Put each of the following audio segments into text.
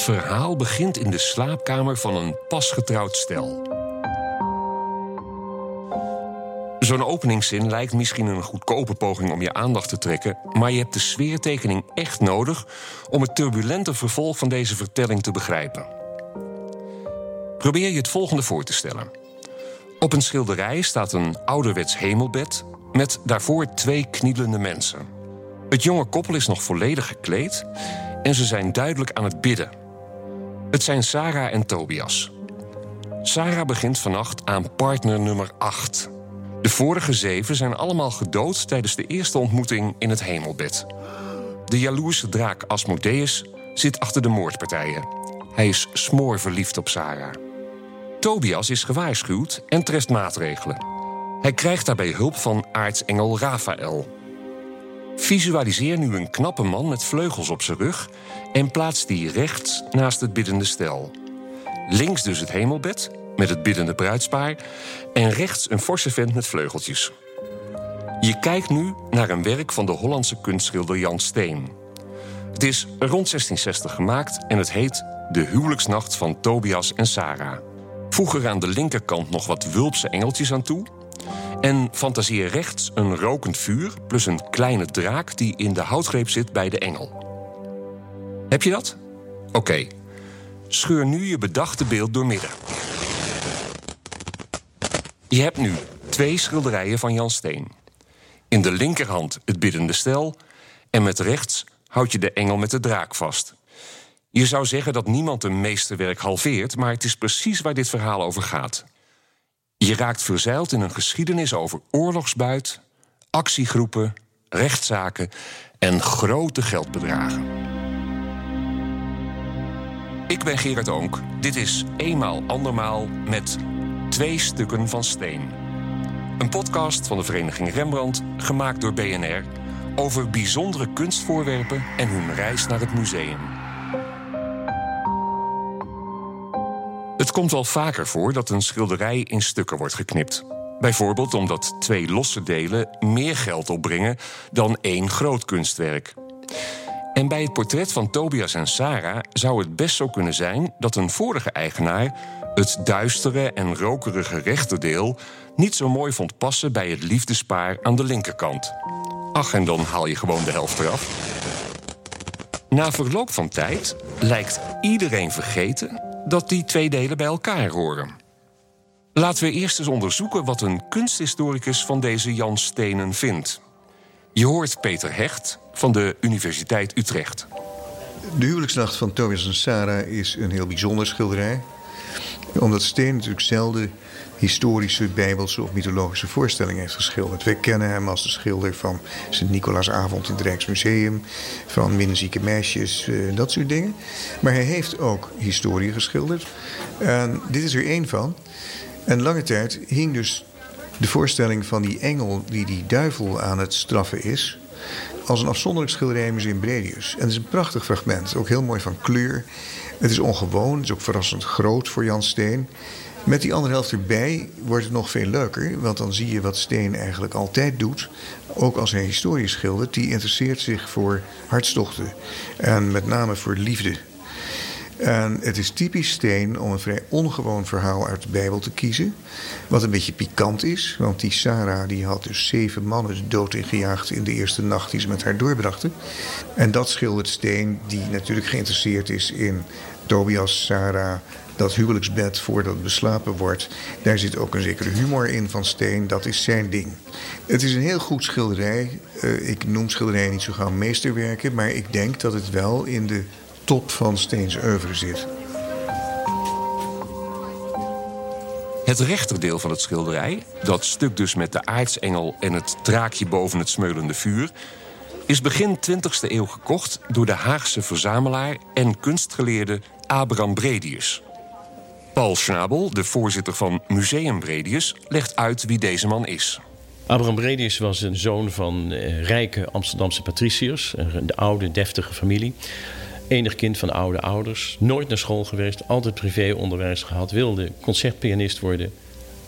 Dit verhaal begint in de slaapkamer van een pasgetrouwd stel. Zo'n openingszin lijkt misschien een goedkope poging om je aandacht te trekken, maar je hebt de sfeertekening echt nodig om het turbulente vervolg van deze vertelling te begrijpen. Probeer je het volgende voor te stellen. Op een schilderij staat een ouderwets hemelbed met daarvoor twee knielende mensen. Het jonge koppel is nog volledig gekleed en ze zijn duidelijk aan het bidden. Het zijn Sarah en Tobias. Sarah begint vannacht aan partner nummer 8. De vorige zeven zijn allemaal gedood tijdens de eerste ontmoeting in het hemelbed. De jaloerse draak Asmodeus zit achter de moordpartijen. Hij is smoorverliefd op Sarah. Tobias is gewaarschuwd en treft maatregelen. Hij krijgt daarbij hulp van aartsengel Raphaël. Visualiseer nu een knappe man met vleugels op zijn rug en plaats die rechts naast het biddende stel. Links dus het hemelbed met het biddende bruidspaar en rechts een forse vent met vleugeltjes. Je kijkt nu naar een werk van de Hollandse kunstschilder Jan Steen. Het is rond 1660 gemaakt en het heet De huwelijksnacht van Tobias en Sarah. Voeg er aan de linkerkant nog wat wulpse engeltjes aan toe. En fantaseer rechts een rokend vuur plus een kleine draak die in de houtgreep zit bij de engel. Heb je dat? Oké. Scheur nu je bedachte beeld doormidden. Je hebt nu twee schilderijen van Jan Steen. In de linkerhand het biddende stel en met rechts houd je de engel met de draak vast. Je zou zeggen dat niemand een meesterwerk halveert, maar het is precies waar dit verhaal over gaat. Je raakt verzeild in een geschiedenis over oorlogsbuit, actiegroepen, rechtszaken en grote geldbedragen. Ik ben Gerard Oonk. Dit is Eenmaal Andermaal met Twee Stukken van Steen. Een podcast van de Vereniging Rembrandt, gemaakt door BNR... over bijzondere kunstvoorwerpen en hun reis naar het museum. Het komt wel vaker voor dat een schilderij in stukken wordt geknipt. Bijvoorbeeld omdat twee losse delen meer geld opbrengen dan één groot kunstwerk. En bij het portret van Tobias en Sarah zou het best zo kunnen zijn dat een vorige eigenaar het duistere en rokerige rechterdeel niet zo mooi vond passen bij het liefdespaar aan de linkerkant. Ach, en dan haal je gewoon de helft eraf. Na verloop van tijd lijkt iedereen vergeten dat die twee delen bij elkaar horen. Laten we eerst eens onderzoeken wat een kunsthistoricus van deze Jan Stenen vindt. Je hoort Peter Hecht van de Universiteit Utrecht. De huwelijksnacht van Tobias en Sarah is een heel bijzonder schilderij. Omdat Steen natuurlijk zelden historische, bijbelse of mythologische voorstellingen heeft geschilderd. Wij kennen hem als de schilder van Sint-Nicolaasavond in het Rijksmuseum, van Minnezieke meisjes, uh, dat soort dingen. Maar hij heeft ook historie geschilderd. En dit is er één van. En lange tijd hing dus de voorstelling van die engel die die duivel aan het straffen is als een afzonderlijk schilderij Museum Bredius. En het is een prachtig fragment, ook heel mooi van kleur. Het is ongewoon, het is ook verrassend groot voor Jan Steen. Met die andere helft erbij wordt het nog veel leuker, want dan zie je wat Steen eigenlijk altijd doet. Ook als hij historie schildert, die interesseert zich voor hartstochten en met name voor liefde. En het is typisch Steen om een vrij ongewoon verhaal uit de Bijbel te kiezen. Wat een beetje pikant is, want die Sarah die had dus zeven mannen dood ingejaagd in de eerste nacht die ze met haar doorbrachten. En dat schildert Steen, die natuurlijk geïnteresseerd is in Tobias, Sarah, dat huwelijksbed voordat het beslapen wordt. Daar zit ook een zekere humor in van Steen. Dat is zijn ding. Het is een heel goed schilderij. Uh, ik noem schilderijen niet zo gauw meesterwerken. Maar ik denk dat het wel in de top van Steens oeuvre zit. Het rechterdeel van het schilderij, dat stuk dus met de aartsengel en het draakje boven het smeulende vuur, is begin 20e eeuw gekocht door de Haagse verzamelaar en kunstgeleerde Abraham Bredius. Paul Schnabel, de voorzitter van Museum Bredius, legt uit wie deze man is. Abraham Bredius was een zoon van eh, rijke Amsterdamse patriciërs, een oude, deftige familie. Enig kind van oude ouders, nooit naar school geweest, altijd privéonderwijs gehad, wilde concertpianist worden,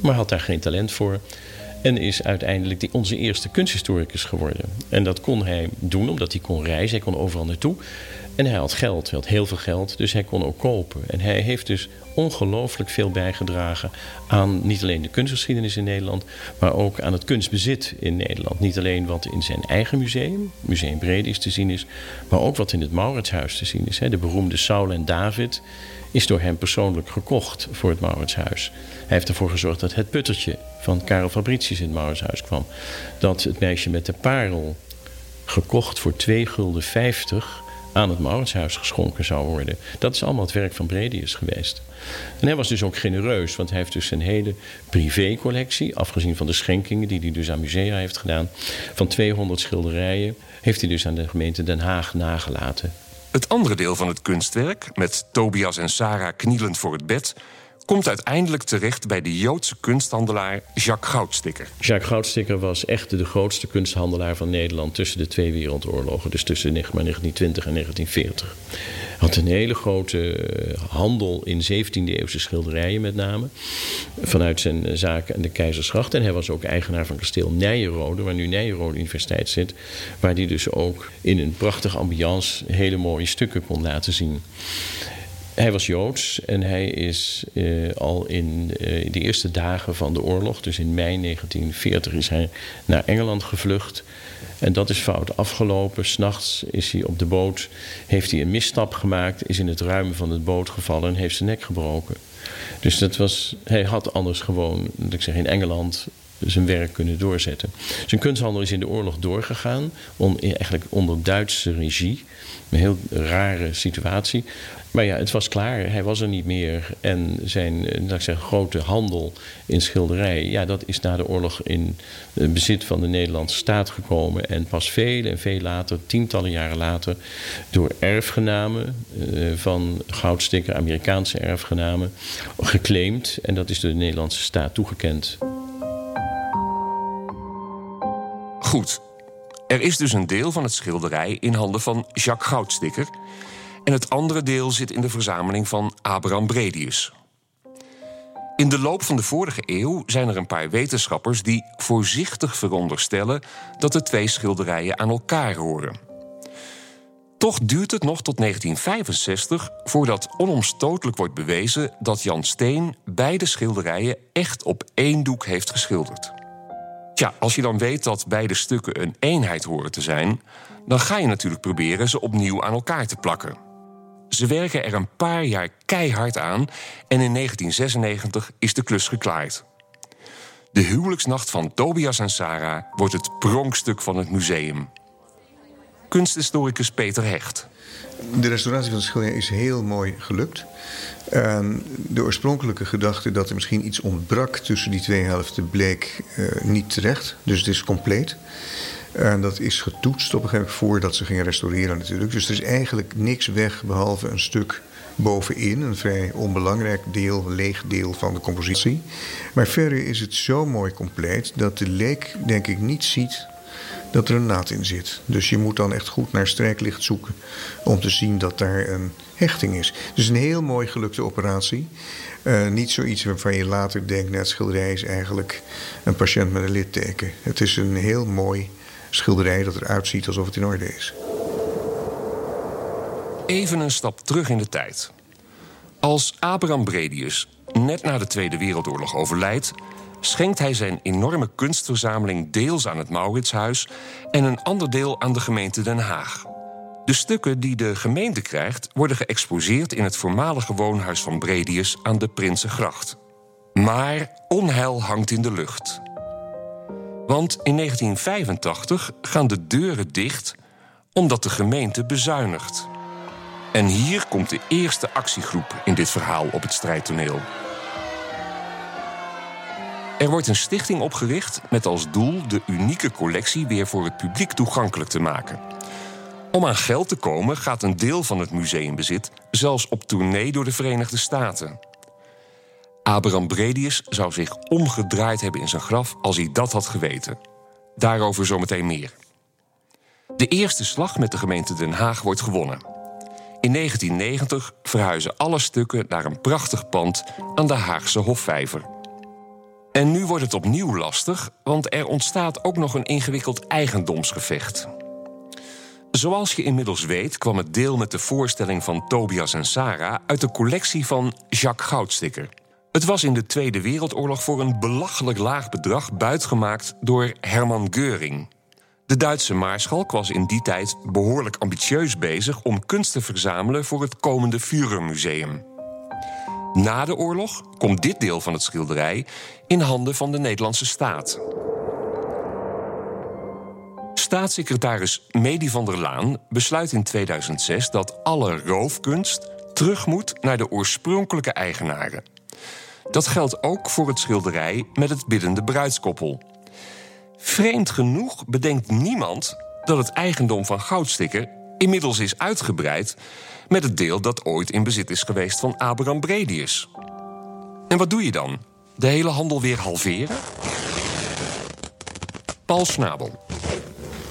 maar had daar geen talent voor. En is uiteindelijk die onze eerste kunsthistoricus geworden. En dat kon hij doen omdat hij kon reizen, hij kon overal naartoe. En hij had geld, hij had heel veel geld, dus hij kon ook kopen. En hij heeft dus ongelooflijk veel bijgedragen aan niet alleen de kunstgeschiedenis in Nederland, maar ook aan het kunstbezit in Nederland. Niet alleen wat in zijn eigen museum, Museum Bredius, te zien is, maar ook wat in het Mauritshuis te zien is. De beroemde Saul en David is door hem persoonlijk gekocht voor het Mauritshuis. Hij heeft ervoor gezorgd dat het puttertje van Karel Fabricius in het Mauritshuis kwam. Dat het meisje met de parel gekocht voor 2 gulden 50 aan het Mauritshuis geschonken zou worden. Dat is allemaal het werk van Bredius geweest. En hij was dus ook genereus, want hij heeft dus een hele privécollectie, afgezien van de schenkingen die hij dus aan musea heeft gedaan, van 200 schilderijen, heeft hij dus aan de gemeente Den Haag nagelaten. Het andere deel van het kunstwerk, met Tobias en Sarah knielend voor het bed, komt uiteindelijk terecht bij de Joodse kunsthandelaar Jacques Goudstikker. Jacques Goudstikker was echt de grootste kunsthandelaar van Nederland tussen de twee wereldoorlogen, dus tussen 1920 en 1940. Hij had een hele grote eh, handel in 17e-eeuwse schilderijen met name, vanuit zijn eh, zaken aan de Keizersgracht. En hij was ook eigenaar van kasteel Nijenrode, waar nu Nijenrode Universiteit zit, waar hij dus ook in een prachtige ambiance hele mooie stukken kon laten zien. Hij was Joods en hij is uh, al in uh, de eerste dagen van de oorlog, dus in mei 1940, is hij naar Engeland gevlucht. En dat is fout afgelopen. S'nachts is hij op de boot, heeft hij een misstap gemaakt, is in het ruim van het boot gevallen en heeft zijn nek gebroken. Dus dat was, hij had anders gewoon, dat ik zeg, in Engeland zijn werk kunnen doorzetten. Zijn kunsthandel is in de oorlog doorgegaan, eigenlijk onder Duitse regie. Een heel rare situatie. Maar ja, het was klaar. Hij was er niet meer. En zijn eh, ik zeggen, grote handel in schilderij... ja, dat is na de oorlog in bezit van de Nederlandse staat gekomen. En pas veel en veel later, tientallen jaren later... door erfgenamen uh, van goudstikker, Amerikaanse erfgenamen... geclaimd. En dat is door de Nederlandse staat toegekend. Goed. Er is dus een deel van het schilderij in handen van Jacques Goudstikker... en het andere deel zit in de verzameling van Abraham Bredius. In de loop van de vorige eeuw zijn er een paar wetenschappers... die voorzichtig veronderstellen dat de twee schilderijen aan elkaar horen. Toch duurt het nog tot 1965 voordat onomstotelijk wordt bewezen... dat Jan Steen beide schilderijen echt op één doek heeft geschilderd. Tja, als je dan weet dat beide stukken een eenheid horen te zijn, dan ga je natuurlijk proberen ze opnieuw aan elkaar te plakken. Ze werken er een paar jaar keihard aan en in 1996 is de klus geklaard. De huwelijksnacht van Tobias en Sarah wordt het pronkstuk van het museum. Kunsthistoricus Peter Hecht. De restauratie van de schilderij is heel mooi gelukt. En de oorspronkelijke gedachte dat er misschien iets ontbrak tussen die twee helften bleek uh, niet terecht. Dus het is compleet. En dat is getoetst op een gegeven moment voordat ze gingen restaureren natuurlijk. Dus er is eigenlijk niks weg behalve een stuk bovenin. Een vrij onbelangrijk deel, leeg deel van de compositie. Maar verder is het zo mooi compleet dat de leek denk ik niet ziet dat er een naad in zit. Dus je moet dan echt goed naar strijklicht zoeken om te zien dat daar een hechting is. Dus een heel mooi gelukte operatie. Uh, niet zoiets waarvan je later denkt, net schilderij is eigenlijk een patiënt met een litteken. Het is een heel mooi schilderij dat eruit ziet alsof het in orde is. Even een stap terug in de tijd. Als Abraham Bredius net na de Tweede Wereldoorlog overlijdt, schenkt hij zijn enorme kunstverzameling deels aan het Mauritshuis en een ander deel aan de gemeente Den Haag. De stukken die de gemeente krijgt worden geëxposeerd in het voormalige woonhuis van Bredius aan de Prinsengracht. Maar onheil hangt in de lucht. Want in 1985 gaan de deuren dicht omdat de gemeente bezuinigt. En hier komt de eerste actiegroep in dit verhaal op het strijdtoneel. Er wordt een stichting opgericht met als doel de unieke collectie weer voor het publiek toegankelijk te maken. Om aan geld te komen gaat een deel van het museumbezit zelfs op tournee door de Verenigde Staten. Abraham Bredius zou zich omgedraaid hebben in zijn graf als hij dat had geweten. Daarover zometeen meer. De eerste slag met de gemeente Den Haag wordt gewonnen. In 1990 verhuizen alle stukken naar een prachtig pand aan de Haagse Hofvijver. En nu wordt het opnieuw lastig, want er ontstaat ook nog een ingewikkeld eigendomsgevecht. Zoals je inmiddels weet kwam het deel met de voorstelling van Tobias en Sarah uit de collectie van Jacques Goudsticker. Het was in de Tweede Wereldoorlog voor een belachelijk laag bedrag buitgemaakt door Hermann Göring. De Duitse maarschalk was in die tijd behoorlijk ambitieus bezig om kunst te verzamelen voor het komende Führermuseum. Na de oorlog komt dit deel van het schilderij in handen van de Nederlandse staat. Staatssecretaris Medi van der Laan besluit in 2006 dat alle roofkunst terug moet naar de oorspronkelijke eigenaren. Dat geldt ook voor het schilderij met het biddende bruidskoppel. Vreemd genoeg bedenkt niemand dat het eigendom van Goudsticker inmiddels is uitgebreid met het deel dat ooit in bezit is geweest van Abraham Bredius. En wat doe je dan? De hele handel weer halveren? Paul Snabel.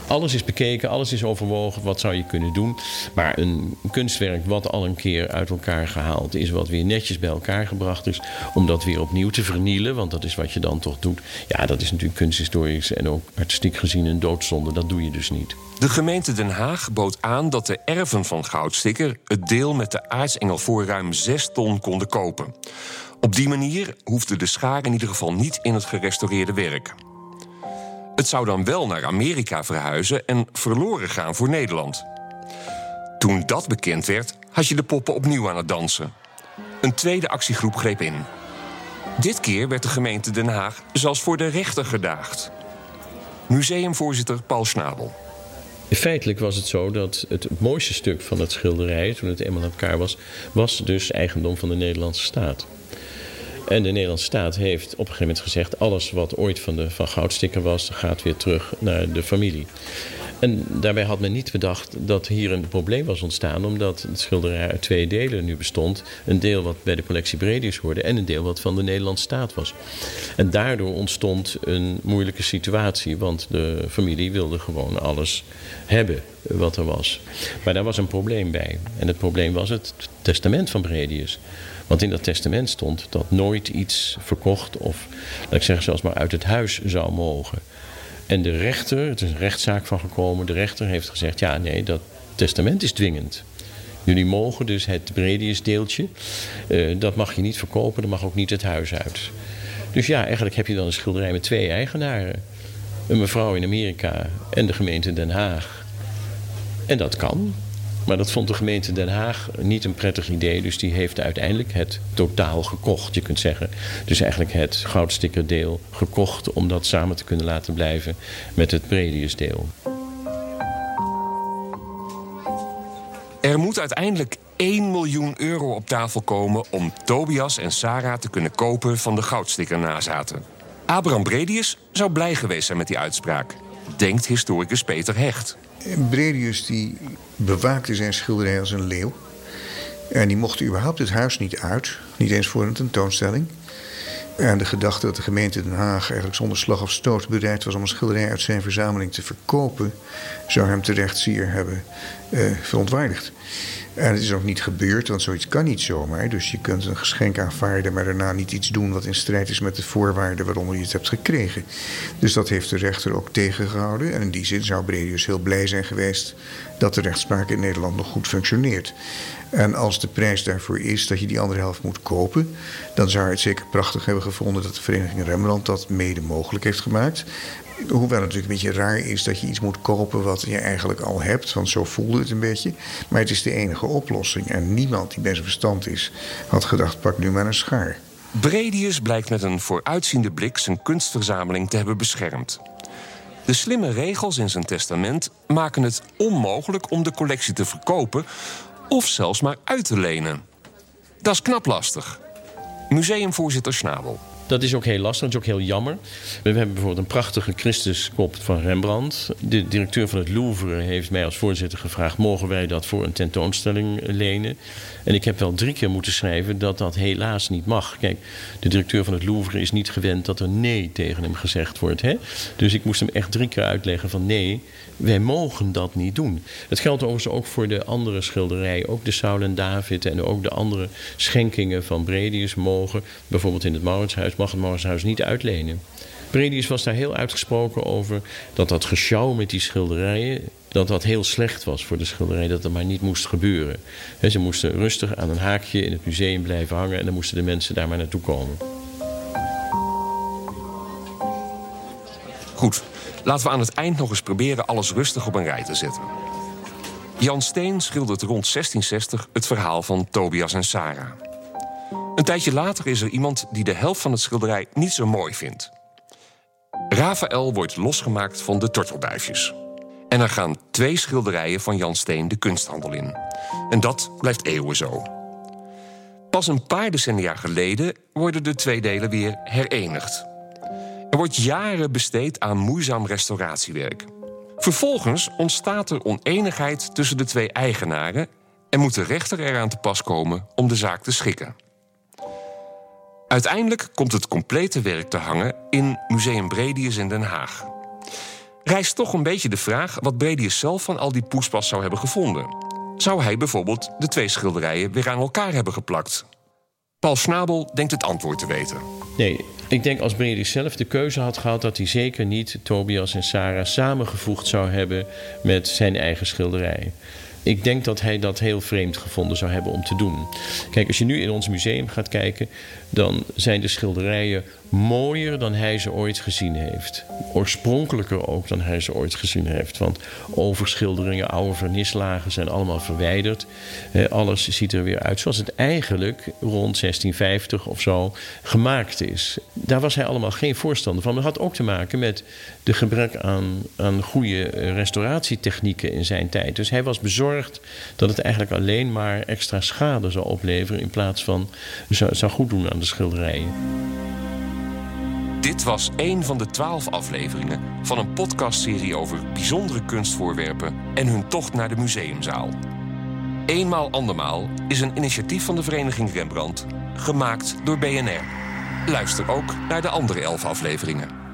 Alles is bekeken, alles is overwogen, wat zou je kunnen doen. Maar een kunstwerk wat al een keer uit elkaar gehaald is, wat weer netjes bij elkaar gebracht is, om dat weer opnieuw te vernielen, want dat is wat je dan toch doet. Ja, dat is natuurlijk kunsthistorisch en ook artistiek gezien een doodzonde. Dat doe je dus niet. De gemeente Den Haag bood aan dat de erven van Goudsticker het deel met de aartsengel voor ruim 6 ton konden kopen. Op die manier hoefde de schaar in ieder geval niet in het gerestaureerde werk. Het zou dan wel naar Amerika verhuizen en verloren gaan voor Nederland. Toen dat bekend werd, had je de poppen opnieuw aan het dansen. Een tweede actiegroep greep in. Dit keer werd de gemeente Den Haag zelfs voor de rechter gedaagd. Museumvoorzitter Paul Schnabel. Feitelijk was het zo dat het mooiste stuk van het schilderij, toen het eenmaal aan elkaar was, was dus eigendom van de Nederlandse staat. En de Nederlandse staat heeft op een gegeven moment gezegd: alles wat ooit van, de, van goudsticker was, gaat weer terug naar de familie. En daarbij had men niet bedacht dat hier een probleem was ontstaan, omdat het schilderij uit twee delen nu bestond. Een deel wat bij de collectie Bredius hoorde en een deel wat van de Nederlandse staat was. En daardoor ontstond een moeilijke situatie, want de familie wilde gewoon alles hebben wat er was. Maar daar was een probleem bij. En het probleem was het testament van Bredius. Want in dat testament stond dat nooit iets verkocht of, laat ik zeggen, zelfs maar uit het huis zou mogen. En de rechter, het is een rechtszaak van gekomen, de rechter heeft gezegd: ja, nee, dat testament is dwingend. Jullie mogen dus het Bredius deeltje, uh, dat mag je niet verkopen, dat mag ook niet het huis uit. Dus ja, eigenlijk heb je dan een schilderij met twee eigenaren. Een mevrouw in Amerika en de gemeente Den Haag. En dat kan. Maar dat vond de gemeente Den Haag niet een prettig idee. Dus die heeft uiteindelijk het totaal gekocht, je kunt zeggen. Dus eigenlijk het goudstickerdeel gekocht om dat samen te kunnen laten blijven met het Brediusdeel. Er moet uiteindelijk 1 miljoen euro op tafel komen om Tobias en Sarah te kunnen kopen van de goudsticker nazaten. Abraham Bredius zou blij geweest zijn met die uitspraak, denkt historicus Peter Hecht. Bredius die bewaakte zijn schilderij als een leeuw. En die mocht überhaupt het huis niet uit, niet eens voor een tentoonstelling. En de gedachte dat de gemeente Den Haag eigenlijk zonder slag of stoot bereid was om een schilderij uit zijn verzameling te verkopen, zou hem terecht zeer hebben eh, verontwaardigd. En het is ook niet gebeurd, want zoiets kan niet zomaar. Dus je kunt een geschenk aanvaarden, maar daarna niet iets doen wat in strijd is met de voorwaarden waaronder je het hebt gekregen. Dus dat heeft de rechter ook tegengehouden. En in die zin zou Bredius heel blij zijn geweest dat de rechtspraak in Nederland nog goed functioneert. En als de prijs daarvoor is dat je die andere helft moet kopen, dan zou hij het zeker prachtig hebben gevonden dat de Vereniging Rembrandt dat mede mogelijk heeft gemaakt. Hoewel het natuurlijk een beetje raar is dat je iets moet kopen wat je eigenlijk al hebt. Want zo voelde het een beetje. Maar het is de enige oplossing. En niemand die bij zijn verstand is had gedacht: pak nu maar een schaar. Bredius blijkt met een vooruitziende blik zijn kunstverzameling te hebben beschermd. De slimme regels in zijn testament maken het onmogelijk om de collectie te verkopen of zelfs maar uit te lenen. Dat is knap lastig. Museumvoorzitter Schnabel. Dat is ook heel lastig, dat is ook heel jammer. We hebben bijvoorbeeld een prachtige Christuskop van Rembrandt. De directeur van het Louvre heeft mij als voorzitter gevraagd: mogen wij dat voor een tentoonstelling lenen? En ik heb wel drie keer moeten schrijven dat dat helaas niet mag. Kijk, de directeur van het Louvre is niet gewend dat er nee tegen hem gezegd wordt. Hè? Dus ik moest hem echt drie keer uitleggen van nee, wij mogen dat niet doen. Het geldt overigens ook voor de andere schilderijen. Ook de Saul en David en ook de andere schenkingen van Bredius mogen, bijvoorbeeld in het Mauritshuis, mag het Mauritshuis niet uitlenen. Bredius was daar heel uitgesproken over dat dat gesjouw met die schilderijen dat dat heel slecht was voor de schilderij, dat het maar niet moest gebeuren. ze moesten rustig aan een haakje in het museum blijven hangen en dan moesten de mensen daar maar naartoe komen. Goed, laten we aan het eind nog eens proberen alles rustig op een rij te zetten. Jan Steen schildert rond 1660 het verhaal van Tobias en Sarah. Een tijdje later is er iemand die de helft van het schilderij niet zo mooi vindt. Rafael wordt losgemaakt van de tortelduifjes. En er gaan twee schilderijen van Jan Steen de kunsthandel in. En dat blijft eeuwen zo. Pas een paar decennia geleden worden de twee delen weer herenigd. Er wordt jaren besteed aan moeizaam restauratiewerk. Vervolgens ontstaat er oneenigheid tussen de twee eigenaren en moet de rechter eraan te pas komen om de zaak te schikken. Uiteindelijk komt het complete werk te hangen in Museum Bredius in Den Haag. Rijst toch een beetje de vraag wat Bredius zelf van al die poespas zou hebben gevonden. Zou hij bijvoorbeeld de twee schilderijen weer aan elkaar hebben geplakt? Paul Schnabel denkt het antwoord te weten. Nee, ik denk als Bredius zelf de keuze had gehad... dat hij zeker niet Tobias en Sarah samengevoegd zou hebben... met zijn eigen schilderijen. Ik denk dat hij dat heel vreemd gevonden zou hebben om te doen. Kijk, als je nu in ons museum gaat kijken, dan zijn de schilderijen mooier dan hij ze ooit gezien heeft. Oorspronkelijker ook dan hij ze ooit gezien heeft. Want overschilderingen, oude vernislagen zijn allemaal verwijderd. alles ziet er weer uit zoals het eigenlijk rond 1650 of zo gemaakt is. Daar was hij allemaal geen voorstander van. Dat had ook te maken met de gebrek aan, aan goede restauratietechnieken in zijn tijd. Dus hij was bezorgd dat het eigenlijk alleen maar extra schade zou opleveren in plaats van zou, zou goed doen aan de schilderijen. Dit was een van de twaalf afleveringen van een podcastserie over bijzondere kunstvoorwerpen en hun tocht naar de museumzaal. Eenmaal andermaal is een initiatief van de Vereniging Rembrandt, gemaakt door BNR. Luister ook naar de andere elf afleveringen.